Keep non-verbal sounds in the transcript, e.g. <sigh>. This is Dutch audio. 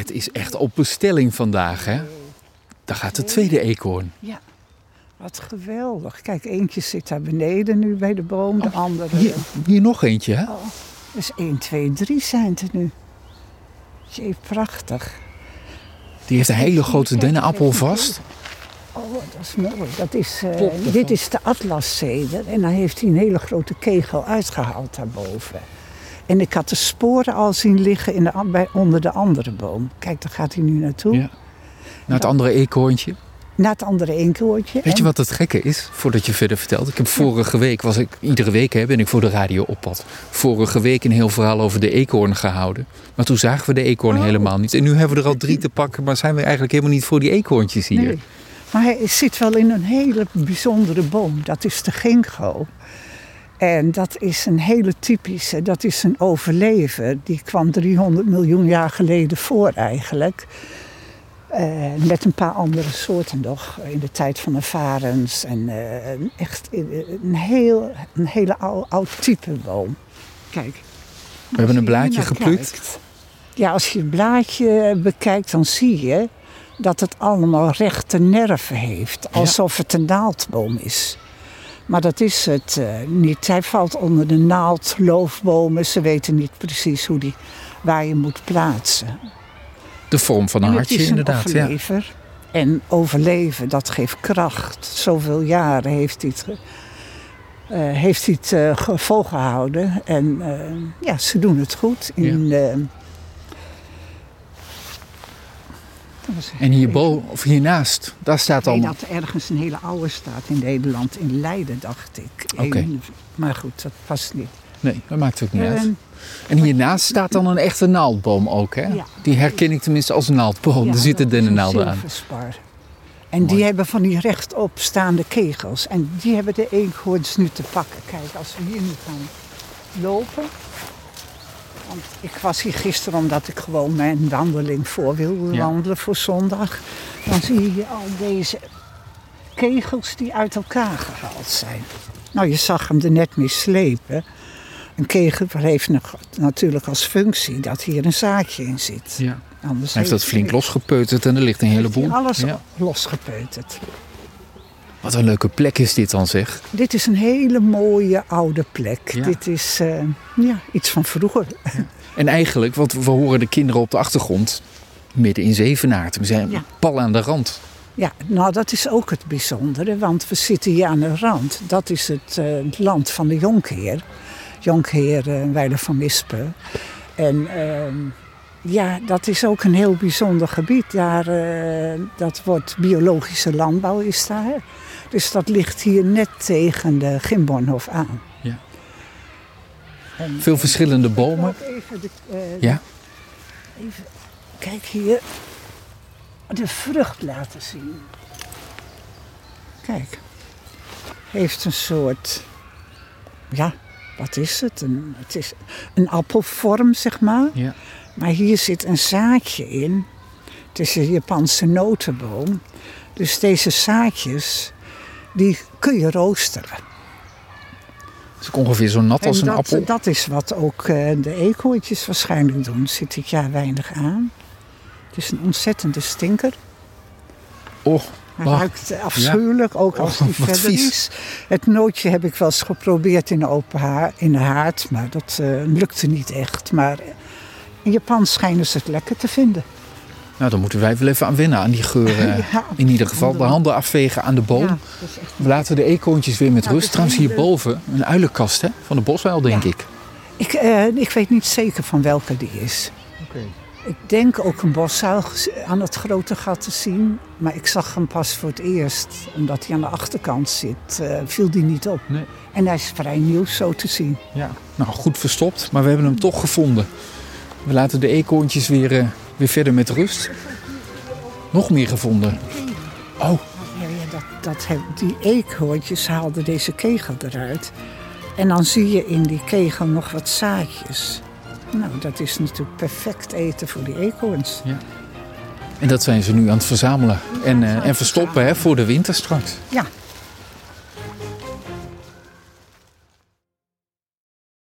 Het is echt op bestelling vandaag, hè? Daar gaat de tweede eekhoorn. Ja, wat geweldig. Kijk, eentje zit daar beneden nu bij de boom, de andere... Hier, hier nog eentje, hè? Oh, dus 1, 2, 3 zijn er nu. Jee, prachtig. Die heeft een hele grote dennenappel vast. Oh, dat is mooi. Dat is, eh, dit is de atlaszeder. En dan heeft hij een hele grote kegel uitgehaald daarboven. En ik had de sporen al zien liggen in de, bij, onder de andere boom. Kijk, daar gaat hij nu naartoe. Ja. Naar het andere eekhoorntje. Naar het andere eekhoortje. Weet je wat het gekke is? Voordat je verder vertelt. Ik heb vorige week, was ik, iedere week hè, ben ik voor de radio op pad. Vorige week een heel verhaal over de eekhoorn gehouden. Maar toen zagen we de eekhoorn Oh. helemaal niet. En nu hebben we er al drie te pakken. Maar zijn we eigenlijk helemaal niet voor die eekhoorntjes hier. Nee. Maar hij zit wel in een hele bijzondere boom. Dat is de ginkgo. En dat is een hele typische, dat is een overlever. Die kwam 300 miljoen jaar geleden voor eigenlijk. Eh, met een paar andere soorten nog. In de tijd van de varens. En eh, echt een, een heel, een hele ou- oud type boom. Kijk. We hebben een blaadje geplukt. kijkt. Ja, als je het blaadje bekijkt, dan zie je dat het allemaal rechte nerven heeft. Alsof het een naaldboom is. Maar dat is het eh, niet. Hij valt onder de naaldloofbomen. Ze weten niet precies hoe die, waar je moet plaatsen. De vorm van een En hartje inderdaad. Ja. overlever. En overleven, dat geeft kracht. Zoveel jaren heeft hij het, eh, heeft hij het eh, ge- volgehouden. En ja, ze doen het goed. In, dat was En hierboven, of hiernaast, daar staat Nee, dan... dat er ergens een hele oude staat in Nederland. In Leiden, dacht ik. Oké. Maar goed, dat past niet. Nee, dat maakt ook niet uit. Ehm, En hiernaast staat dan een echte naaldboom ook, hè? Ja. Die herken ik tenminste als een naaldboom. ja, er zitten dennennaalden aan. En die hebben van die rechtop staande kegels. En die hebben de eekhoorns nu te pakken. Kijk, als we hier nu gaan lopen. Want ik was hier gisteren omdat ik gewoon mijn wandeling voor wilde Ja. wandelen voor zondag. Dan zie je al deze kegels die uit elkaar gehaald zijn. Nou, je zag hem er net mee slepen. Een kegel heeft nog- natuurlijk als functie dat hier een zaadje in zit. Ja. Anders Hij heeft dat flink losgepeuterd en er ligt een heleboel. alles Ja. losgepeuterd. Wat een leuke plek is dit dan, zeg. Dit is een hele mooie oude plek. Ja. Dit is eh, ja, iets van vroeger. En eigenlijk, want we horen de kinderen op de achtergrond midden in Zevenaart. We zijn Ja. pal aan de rand. Ja, nou dat is ook het bijzondere, want we zitten hier aan de rand. Dat is het, eh, het land van de Jonkheer. Jonkheer uh, Weiler van Mispen. En ehm, ja, dat is ook een heel bijzonder gebied. Daar, eh, dat wordt biologische landbouw is daar. Dus dat ligt hier net tegen de Gimbornhof aan. Ja. En, Veel verschillende bomen. Even, de, eh, Ja? even, kijk hier, de vrucht laten zien. Kijk, heeft een soort, ja, wat is het? Een, het is een appelvorm, zeg maar. Ja. Maar hier zit een zaadje in. Het is een Japanse notenboom. Dus deze zaadjes, die kun je roosteren. Het is ook ongeveer zo nat als En een dat, appel. dat is wat ook eh, de eekhoortjes waarschijnlijk doen. Zit dit jaar weinig aan. Het is een ontzettende stinker. Oh, Hij Oh, ruikt afschuwelijk, ook als Oh, die verder vies. is. Het nootje heb ik wel eens geprobeerd in de open haar, in de haard, maar dat eh, lukte niet echt. Maar in Japan schijnen ze het lekker te vinden. nou dan moeten wij wel even aan wennen aan die geur. <laughs> eh. Ja. In ieder geval de handen afvegen aan de boom. Ja. We laten de eekhoorntjes weer met rust. Trouwens hierboven een uilenkast hè? van de boswuil denk Ja. ik. ik, eh, ik weet niet zeker van welke die is. Ik denk ook een boszuil aan het grote gat te zien. Maar ik zag hem pas voor het eerst. Omdat hij aan de achterkant zit, eh, viel die niet op. Nee. En hij is vrij nieuw zo te zien. Ja. Nou, goed verstopt, maar we hebben hem toch gevonden. We laten de eekhoorntjes weer, eh, weer verder met rust. Nog meer gevonden. Oh, dat, dat die eekhoortjes haalden deze kegel eruit. En dan zie je in die kegel nog wat zaadjes. Nou, dat is natuurlijk perfect eten voor die eekhoorns. en dat zijn ze nu aan het verzamelen en, eh, en verstoppen hè, voor de winter straks. Ja,